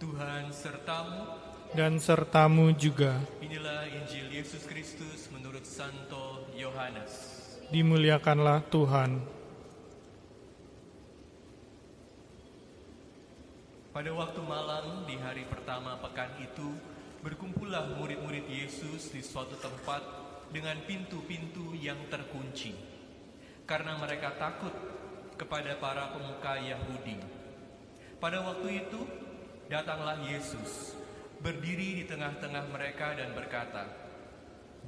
Tuhan sertamu. dan sertamu juga. Inilah Injil Yesus Kristus menurut Santo Yohanes. Dimuliakanlah Tuhan. Pada waktu malam di hari pertama pekan itu, berkumpullah murid-murid Yesus di suatu tempat dengan pintu-pintu yang terkunci. Karena mereka takut kepada para pemuka Yahudi. Pada waktu itu, datanglah Yesus, berdiri di tengah-tengah mereka dan berkata,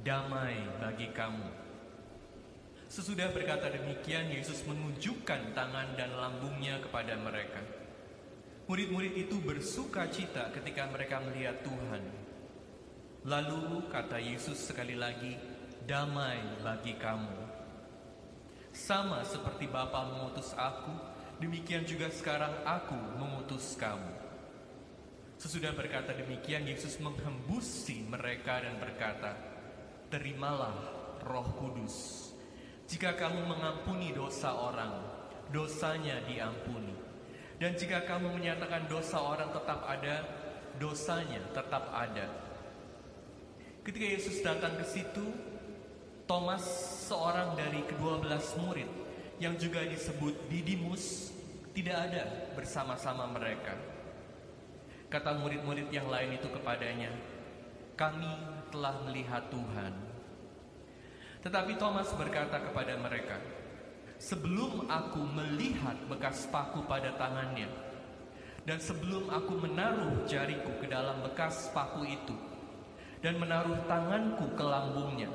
"Damai bagi kamu." Sesudah berkata demikian, Yesus menunjukkan tangan dan lambungnya kepada mereka. Murid-murid itu bersuka cita ketika mereka melihat Tuhan. Lalu kata Yesus sekali lagi, "Damai bagi kamu." Sama seperti Bapa mengutus aku, demikian juga sekarang aku mengutus kamu. Sesudah berkata demikian, Yesus menghembusi mereka dan berkata, "Terimalah Roh Kudus. Jika kamu mengampuni dosa orang, dosanya diampuni. Dan jika kamu menyatakan dosa orang tetap ada, dosanya tetap ada." Ketika Yesus datang ke situ, Thomas, seorang dari kedua belas murid yang juga disebut Didimus, tidak ada bersama-sama mereka. Kata murid-murid yang lain itu kepadanya, "Kami telah melihat Tuhan." Tetapi Thomas berkata kepada mereka, "Sebelum aku melihat bekas paku pada tangannya, dan sebelum aku menaruh jariku ke dalam bekas paku itu, dan menaruh tanganku ke lambungnya,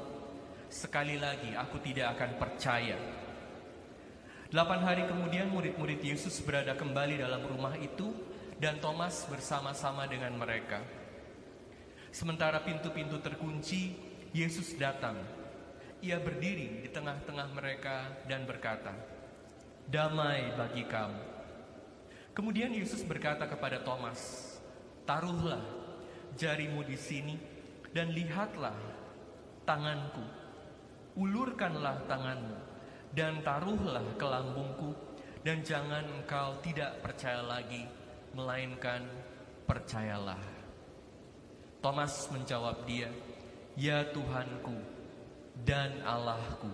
sekali lagi aku tidak akan percaya." Delapan hari kemudian murid-murid Yesus berada kembali dalam rumah itu dan Thomas bersama-sama dengan mereka. Sementara pintu-pintu terkunci, Yesus datang. Ia berdiri di tengah-tengah mereka dan berkata, "Damai bagi kamu." Kemudian Yesus berkata kepada Thomas, "Taruhlah jarimu di sini dan lihatlah tanganku. Ulurkanlah tanganmu dan taruhlah ke lambungku dan jangan engkau tidak percaya lagi melainkan percayalah. Thomas menjawab dia, "Ya Tuhanku dan Allahku."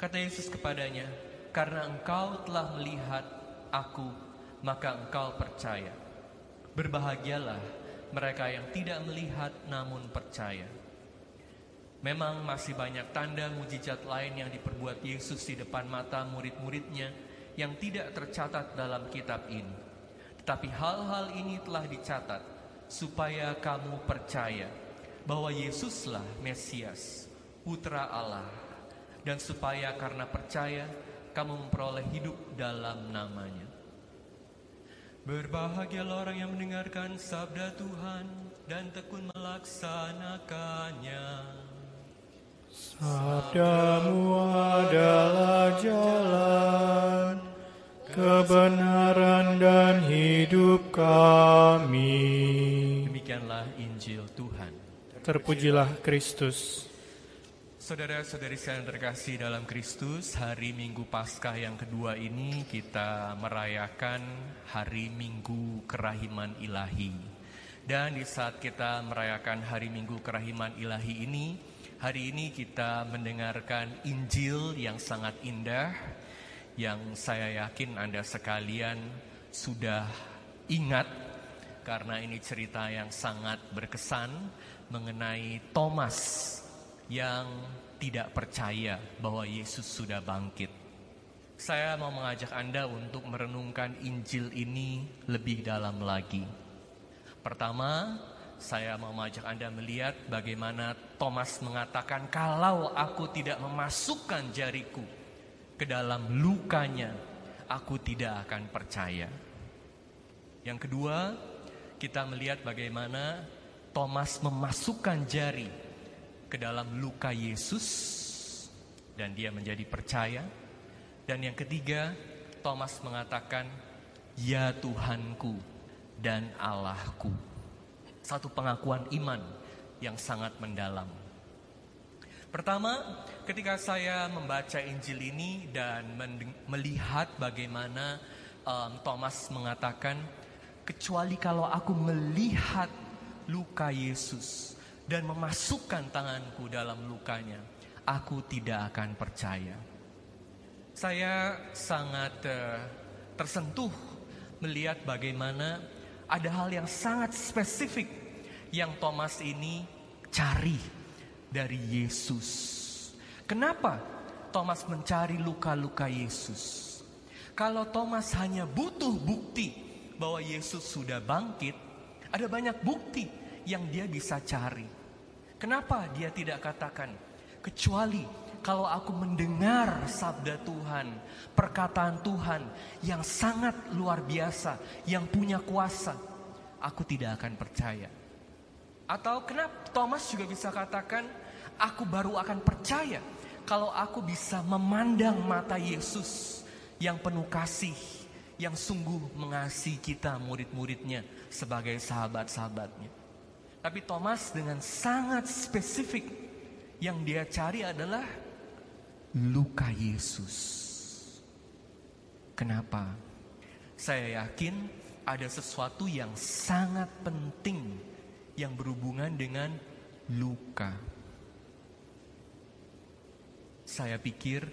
Kata Yesus kepadanya, "Karena engkau telah melihat aku, maka engkau percaya. Berbahagialah mereka yang tidak melihat namun percaya." Memang masih banyak tanda mujizat lain yang diperbuat Yesus di depan mata murid-muridnya yang tidak tercatat dalam kitab ini. Tetapi hal-hal ini telah dicatat supaya kamu percaya bahwa Yesuslah Mesias, Putra Allah, dan supaya karena percaya kamu memperoleh hidup dalam namanya. Berbahagialah orang yang mendengarkan sabda Tuhan dan tekun melaksanakannya. Sabdamu adalah jalan, kebenaran dan hidup kami. Demikianlah Injil Tuhan. Terpujilah Kristus. Saudara-saudari sekalian terkasih dalam Kristus, hari Minggu Paskah yang kedua ini kita merayakan hari Minggu Kerahiman Ilahi. Dan di saat kita merayakan hari Minggu Kerahiman Ilahi ini, hari ini kita mendengarkan Injil yang sangat indah, yang saya yakin Anda sekalian sudah ingat karena ini cerita yang sangat berkesan mengenai Thomas yang tidak percaya bahwa Yesus sudah bangkit. Saya mau mengajak Anda untuk merenungkan Injil ini lebih dalam lagi. Pertama, saya mau mengajak Anda melihat bagaimana Thomas mengatakan, "Kalau aku tidak memasukkan jariku ke dalam lukanya, aku tidak akan percaya." Yang kedua, kita melihat bagaimana Thomas memasukkan jari ke dalam luka Yesus dan dia menjadi percaya. Dan yang ketiga, Thomas mengatakan, "Ya Tuhanku dan Allahku." Satu pengakuan iman yang sangat mendalam. Pertama, ketika saya membaca Injil ini dan melihat bagaimana um, Thomas mengatakan, kecuali kalau aku melihat luka Yesus dan memasukkan tanganku dalam lukanya, aku tidak akan percaya. Saya sangat uh, tersentuh melihat bagaimana ada hal yang sangat spesifik yang Thomas ini cari dari Yesus. Kenapa Thomas mencari luka-luka Yesus? Kalau Thomas hanya butuh bukti bahwa Yesus sudah bangkit, ada banyak bukti yang dia bisa cari. Kenapa dia tidak katakan, kecuali kalau aku mendengar sabda Tuhan, perkataan Tuhan yang sangat luar biasa, yang punya kuasa, aku tidak akan percaya. Atau kenapa Thomas juga bisa katakan, aku baru akan percaya kalau aku bisa memandang mata Yesus yang penuh kasih, yang sungguh mengasihi kita murid-muridnya sebagai sahabat-sahabatnya. Tapi Thomas dengan sangat spesifik yang dia cari adalah luka Yesus. Kenapa? Saya yakin ada sesuatu yang sangat penting yang berhubungan dengan luka. Saya pikir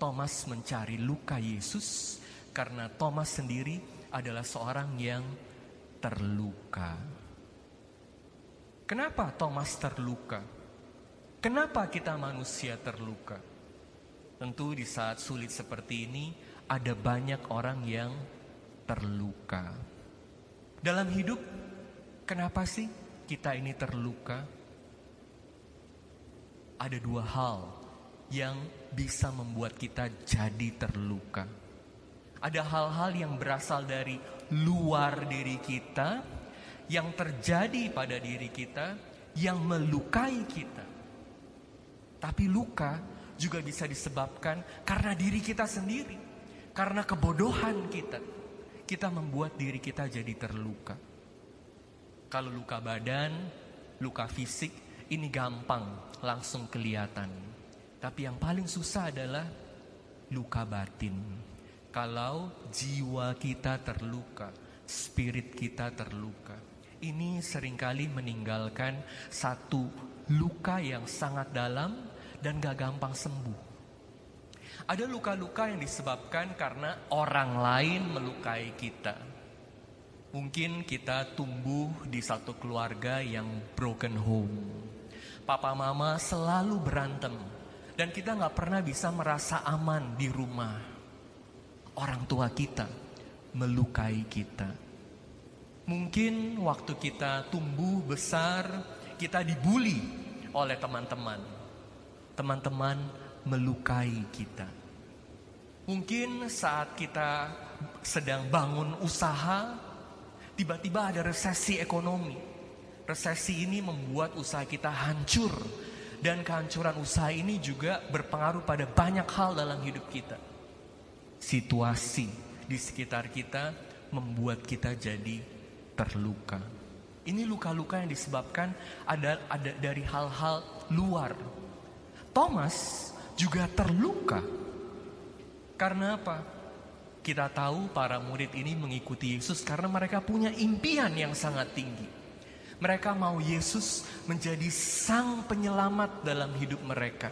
Thomas mencari luka Yesus karena Thomas sendiri adalah seorang yang terluka. Kenapa Thomas terluka? Kenapa kita manusia terluka? Tentu di saat sulit seperti ini ada banyak orang yang terluka. Dalam hidup, kenapa sih kita ini terluka? Ada dua hal yang bisa membuat kita jadi terluka. Ada hal-hal yang berasal dari luar diri kita, yang terjadi pada diri kita, yang melukai kita. Tapi luka juga bisa disebabkan karena diri kita sendiri. Karena kebodohan kita. Kita membuat diri kita jadi terluka. Kalau luka badan, luka fisik, ini gampang, langsung kelihatan. Tapi yang paling susah adalah luka batin. Kalau jiwa kita terluka, spirit kita terluka. Ini sering kali meninggalkan satu luka yang sangat dalam dan gak gampang sembuh. Ada luka-luka yang disebabkan karena orang lain melukai kita. Mungkin kita tumbuh di satu keluarga yang broken home. Papa mama selalu berantem dan kita gak pernah bisa merasa aman di rumah. Orang tua kita melukai kita. Mungkin waktu kita tumbuh besar, kita dibully oleh teman-teman teman-teman melukai kita. Mungkin saat kita sedang bangun usaha, tiba-tiba ada resesi ekonomi. Resesi ini membuat usaha kita hancur. Dan kehancuran usaha ini juga berpengaruh pada banyak hal dalam hidup kita. Situasi di sekitar kita membuat kita jadi terluka. Ini luka-luka yang disebabkan ada, ada dari hal-hal luar Thomas juga terluka. Karena apa? Kita tahu para murid ini mengikuti Yesus karena mereka punya impian yang sangat tinggi. Mereka mau Yesus menjadi sang penyelamat dalam hidup mereka.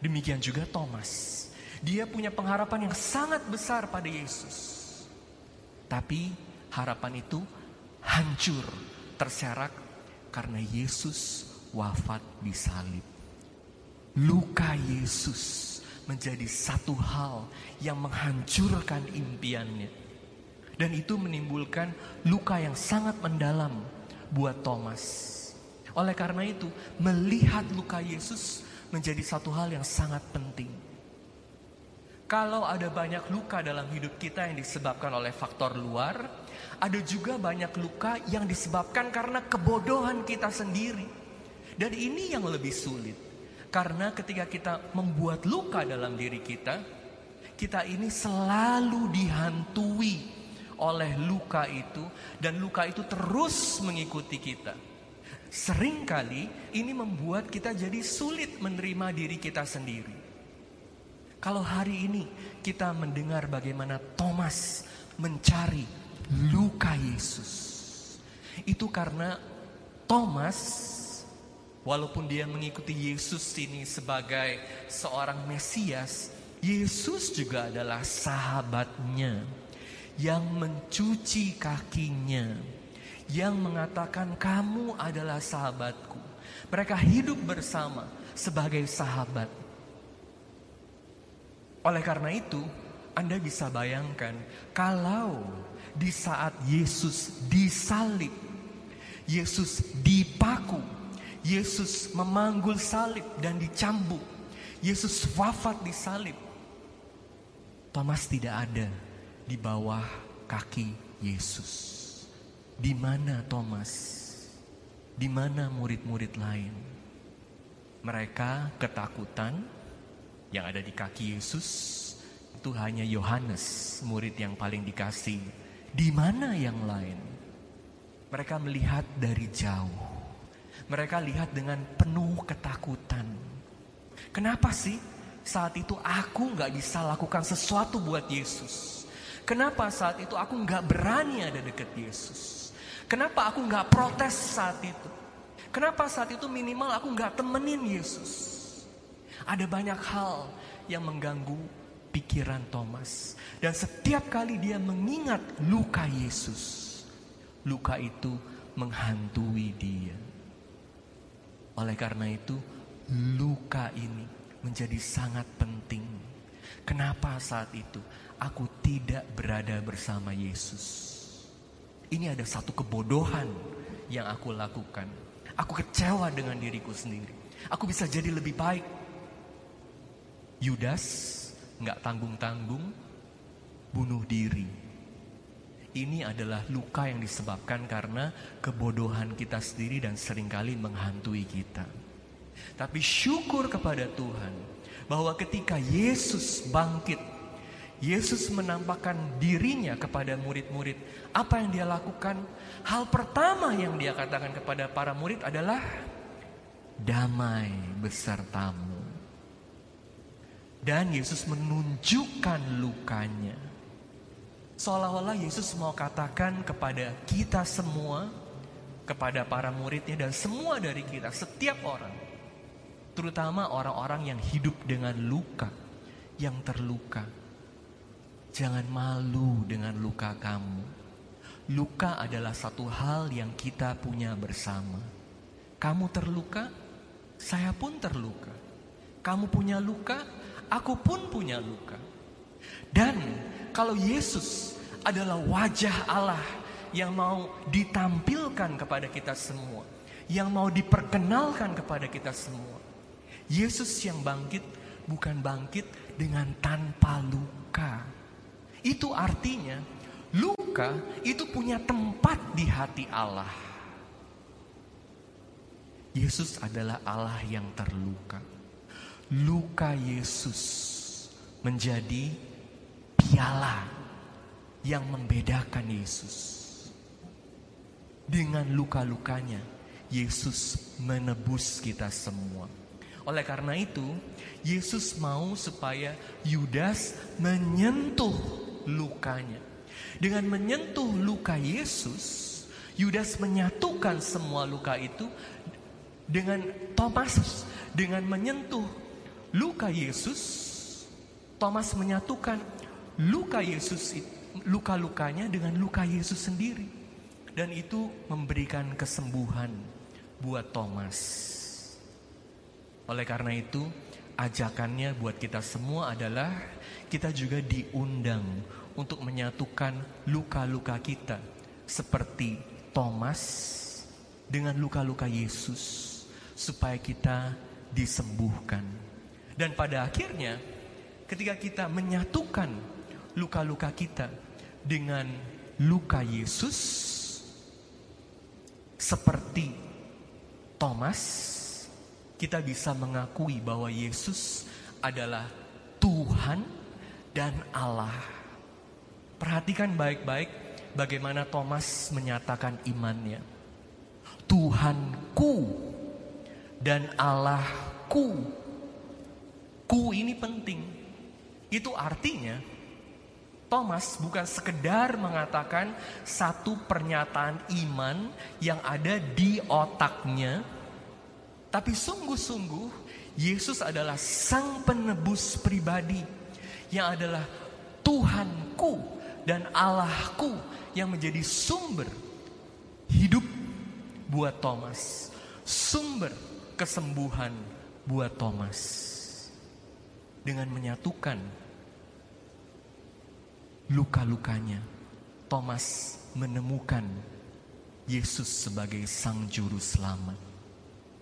Demikian juga Thomas. Dia punya pengharapan yang sangat besar pada Yesus. Tapi harapan itu hancur, terserak karena Yesus wafat di salib luka Yesus menjadi satu hal yang menghancurkan impiannya. Dan itu menimbulkan luka yang sangat mendalam buat Thomas. Oleh karena itu, melihat luka Yesus menjadi satu hal yang sangat penting. Kalau ada banyak luka dalam hidup kita yang disebabkan oleh faktor luar, ada juga banyak luka yang disebabkan karena kebodohan kita sendiri. Dan ini yang lebih sulit. Karena ketika kita membuat luka dalam diri kita, kita ini selalu dihantui oleh luka itu dan luka itu terus mengikuti kita. Seringkali ini membuat kita jadi sulit menerima diri kita sendiri. Kalau hari ini kita mendengar bagaimana Thomas mencari luka Yesus. Itu karena Thomas walaupun dia mengikuti Yesus ini sebagai seorang Mesias, Yesus juga adalah sahabatnya yang mencuci kakinya, yang mengatakan kamu adalah sahabatku. Mereka hidup bersama sebagai sahabat. Oleh karena itu, Anda bisa bayangkan kalau di saat Yesus disalib, Yesus dipaku, Yesus memanggul salib dan dicambuk, Yesus wafat di salib. Thomas tidak ada di bawah kaki Yesus. Di mana Thomas? Di mana murid-murid lain? Mereka ketakutan yang ada di kaki Yesus itu hanya Yohanes, murid yang paling dikasih. Di mana yang lain? Mereka melihat dari jauh. Mereka lihat dengan penuh ketakutan. Kenapa sih saat itu aku nggak bisa lakukan sesuatu buat Yesus? Kenapa saat itu aku nggak berani ada dekat Yesus? Kenapa aku nggak protes saat itu? Kenapa saat itu minimal aku nggak temenin Yesus? Ada banyak hal yang mengganggu pikiran Thomas. Dan setiap kali dia mengingat luka Yesus, luka itu menghantui dia. Oleh karena itu, luka ini menjadi sangat penting. Kenapa saat itu aku tidak berada bersama Yesus? Ini ada satu kebodohan yang aku lakukan Aku kecewa dengan diriku sendiri. Aku bisa jadi lebih baik. Yudas nggak tanggung-tanggung bunuh diri. Ini adalah luka yang disebabkan karena kebodohan kita sendiri dan sering kali menghantui kita. Tapi syukur kepada Tuhan bahwa ketika Yesus bangkit, Yesus menampakkan dirinya kepada murid-murid. Apa yang dia lakukan? Hal pertama yang dia katakan kepada para murid adalah damai besertamu. Dan Yesus menunjukkan lukanya. Seolah-olah Yesus mau katakan kepada kita semua, kepada para muridnya dan semua dari kita, setiap orang. Terutama orang-orang yang hidup dengan luka, yang terluka. Jangan malu dengan luka kamu. Luka adalah satu hal yang kita punya bersama. Kamu terluka, saya pun terluka. Kamu punya luka, aku pun punya luka. Dan kalau Yesus adalah wajah Allah yang mau ditampilkan kepada kita semua, yang mau diperkenalkan kepada kita semua. Yesus yang bangkit bukan bangkit dengan tanpa luka. Itu artinya Luka itu punya tempat di hati Allah. Yesus adalah Allah yang terluka. Luka Yesus menjadi piala yang membedakan Yesus. Dengan luka-lukanya, Yesus menebus kita semua. Oleh karena itu, Yesus mau supaya Yudas menyentuh lukanya. Dengan menyentuh luka Yesus, Yudas menyatukan semua luka itu dengan Thomas. Dengan menyentuh luka Yesus, Thomas menyatukan luka Yesus luka-lukanya dengan luka Yesus sendiri. Dan itu memberikan kesembuhan buat Thomas. Oleh karena itu, ajakannya buat kita semua adalah kita juga diundang untuk menyatukan luka-luka kita seperti Thomas dengan luka-luka Yesus supaya kita disembuhkan. Dan pada akhirnya ketika kita menyatukan luka-luka kita dengan luka Yesus seperti Thomas kita bisa mengakui bahwa Yesus adalah Tuhan dan Allah Perhatikan baik-baik bagaimana Thomas menyatakan imannya. Tuhanku dan Allahku. Ku ini penting. Itu artinya Thomas bukan sekedar mengatakan satu pernyataan iman yang ada di otaknya, tapi sungguh-sungguh Yesus adalah sang penebus pribadi yang adalah Tuhanku dan Allahku yang menjadi sumber hidup buat Thomas, sumber kesembuhan buat Thomas. Dengan menyatukan luka-lukanya, Thomas menemukan Yesus sebagai Sang Juru Selamat.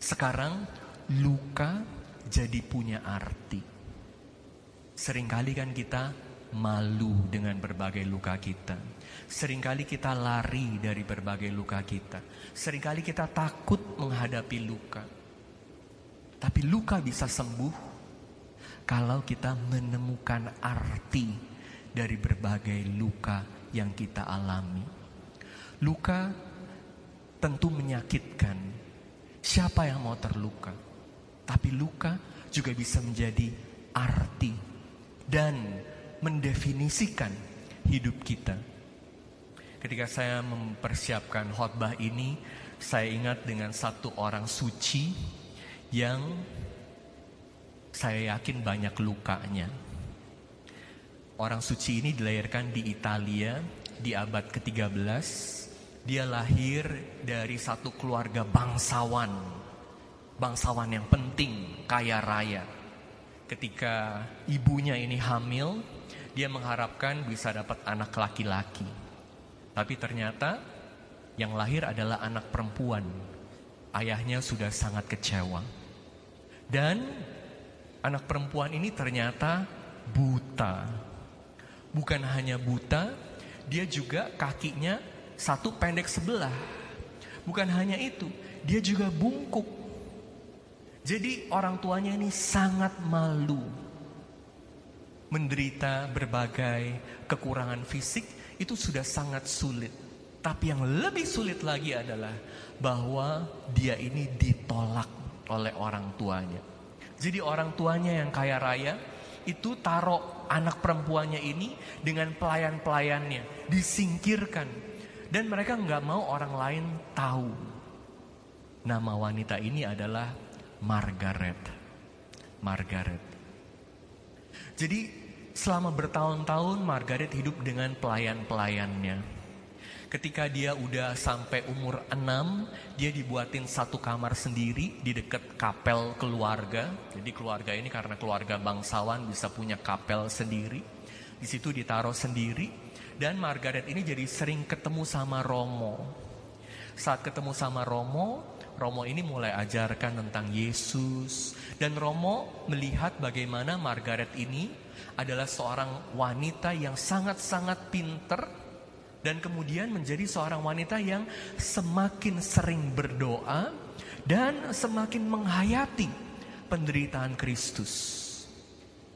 Sekarang luka jadi punya arti. Seringkali kan kita malu dengan berbagai luka kita. Seringkali kita lari dari berbagai luka kita. Seringkali kita takut menghadapi luka. Tapi luka bisa sembuh kalau kita menemukan arti dari berbagai luka yang kita alami. Luka tentu menyakitkan. Siapa yang mau terluka? Tapi luka juga bisa menjadi arti dan mendefinisikan hidup kita. Ketika saya mempersiapkan khotbah ini, saya ingat dengan satu orang suci yang saya yakin banyak lukanya. Orang suci ini dilahirkan di Italia di abad ke-13. Dia lahir dari satu keluarga bangsawan. Bangsawan yang penting, kaya raya. Ketika ibunya ini hamil, dia mengharapkan bisa dapat anak laki-laki. Tapi ternyata yang lahir adalah anak perempuan. Ayahnya sudah sangat kecewa. Dan anak perempuan ini ternyata buta bukan hanya buta, dia juga kakinya satu pendek sebelah. Bukan hanya itu, dia juga bungkuk. Jadi orang tuanya ini sangat malu. Menderita berbagai kekurangan fisik itu sudah sangat sulit. Tapi yang lebih sulit lagi adalah bahwa dia ini ditolak oleh orang tuanya. Jadi orang tuanya yang kaya raya itu taruh anak perempuannya ini dengan pelayan-pelayannya, disingkirkan. Dan mereka nggak mau orang lain tahu. Nama wanita ini adalah Margaret. Margaret. Jadi selama bertahun-tahun Margaret hidup dengan pelayan-pelayannya. Ketika dia udah sampai umur 6, dia dibuatin satu kamar sendiri di dekat kapel keluarga. Jadi keluarga ini karena keluarga bangsawan bisa punya kapel sendiri. Di situ ditaruh sendiri dan Margaret ini jadi sering ketemu sama Romo. Saat ketemu sama Romo, Romo ini mulai ajarkan tentang Yesus dan Romo melihat bagaimana Margaret ini adalah seorang wanita yang sangat-sangat pinter dan kemudian menjadi seorang wanita yang semakin sering berdoa dan semakin menghayati penderitaan Kristus.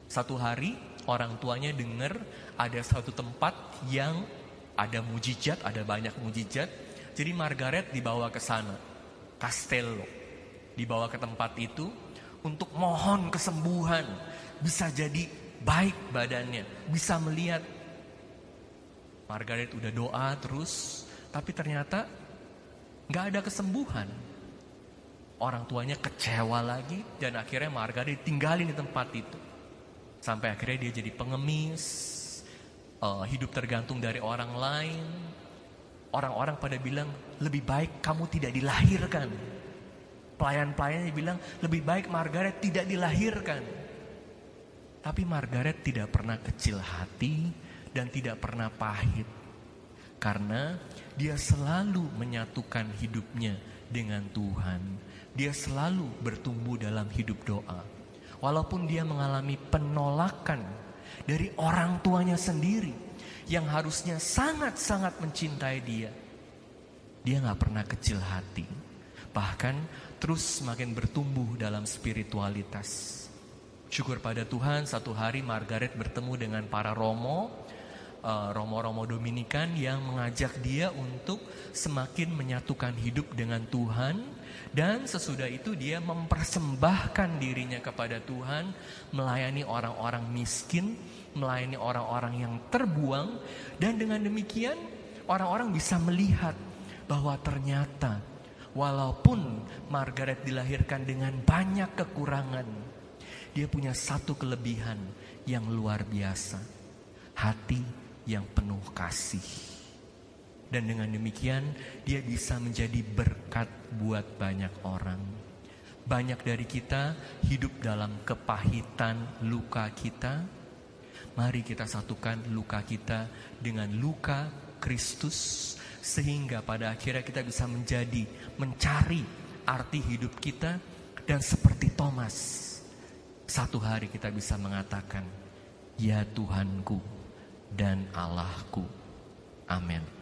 Satu hari orang tuanya dengar ada satu tempat yang ada mujizat, ada banyak mujizat. Jadi Margaret dibawa ke sana, Castello. Dibawa ke tempat itu untuk mohon kesembuhan. Bisa jadi baik badannya, bisa melihat Margaret udah doa terus, tapi ternyata nggak ada kesembuhan. Orang tuanya kecewa lagi dan akhirnya Margaret tinggalin di tempat itu. Sampai akhirnya dia jadi pengemis, uh, hidup tergantung dari orang lain. Orang-orang pada bilang lebih baik kamu tidak dilahirkan. Pelayan-pelayannya bilang lebih baik Margaret tidak dilahirkan. Tapi Margaret tidak pernah kecil hati, dan tidak pernah pahit. Karena dia selalu menyatukan hidupnya dengan Tuhan. Dia selalu bertumbuh dalam hidup doa. Walaupun dia mengalami penolakan dari orang tuanya sendiri yang harusnya sangat-sangat mencintai dia. Dia gak pernah kecil hati. Bahkan terus semakin bertumbuh dalam spiritualitas. Syukur pada Tuhan satu hari Margaret bertemu dengan para romo eh, romo-romo Dominikan yang mengajak dia untuk semakin menyatukan hidup dengan Tuhan dan sesudah itu dia mempersembahkan dirinya kepada Tuhan melayani orang-orang miskin, melayani orang-orang yang terbuang dan dengan demikian orang-orang bisa melihat bahwa ternyata walaupun Margaret dilahirkan dengan banyak kekurangan, dia punya satu kelebihan yang luar biasa. Hati yang penuh kasih. Dan dengan demikian dia bisa menjadi berkat buat banyak orang. Banyak dari kita hidup dalam kepahitan luka kita. Mari kita satukan luka kita dengan luka Kristus sehingga pada akhirnya kita bisa menjadi mencari arti hidup kita dan seperti Thomas satu hari kita bisa mengatakan ya Tuhanku dan Allahku amin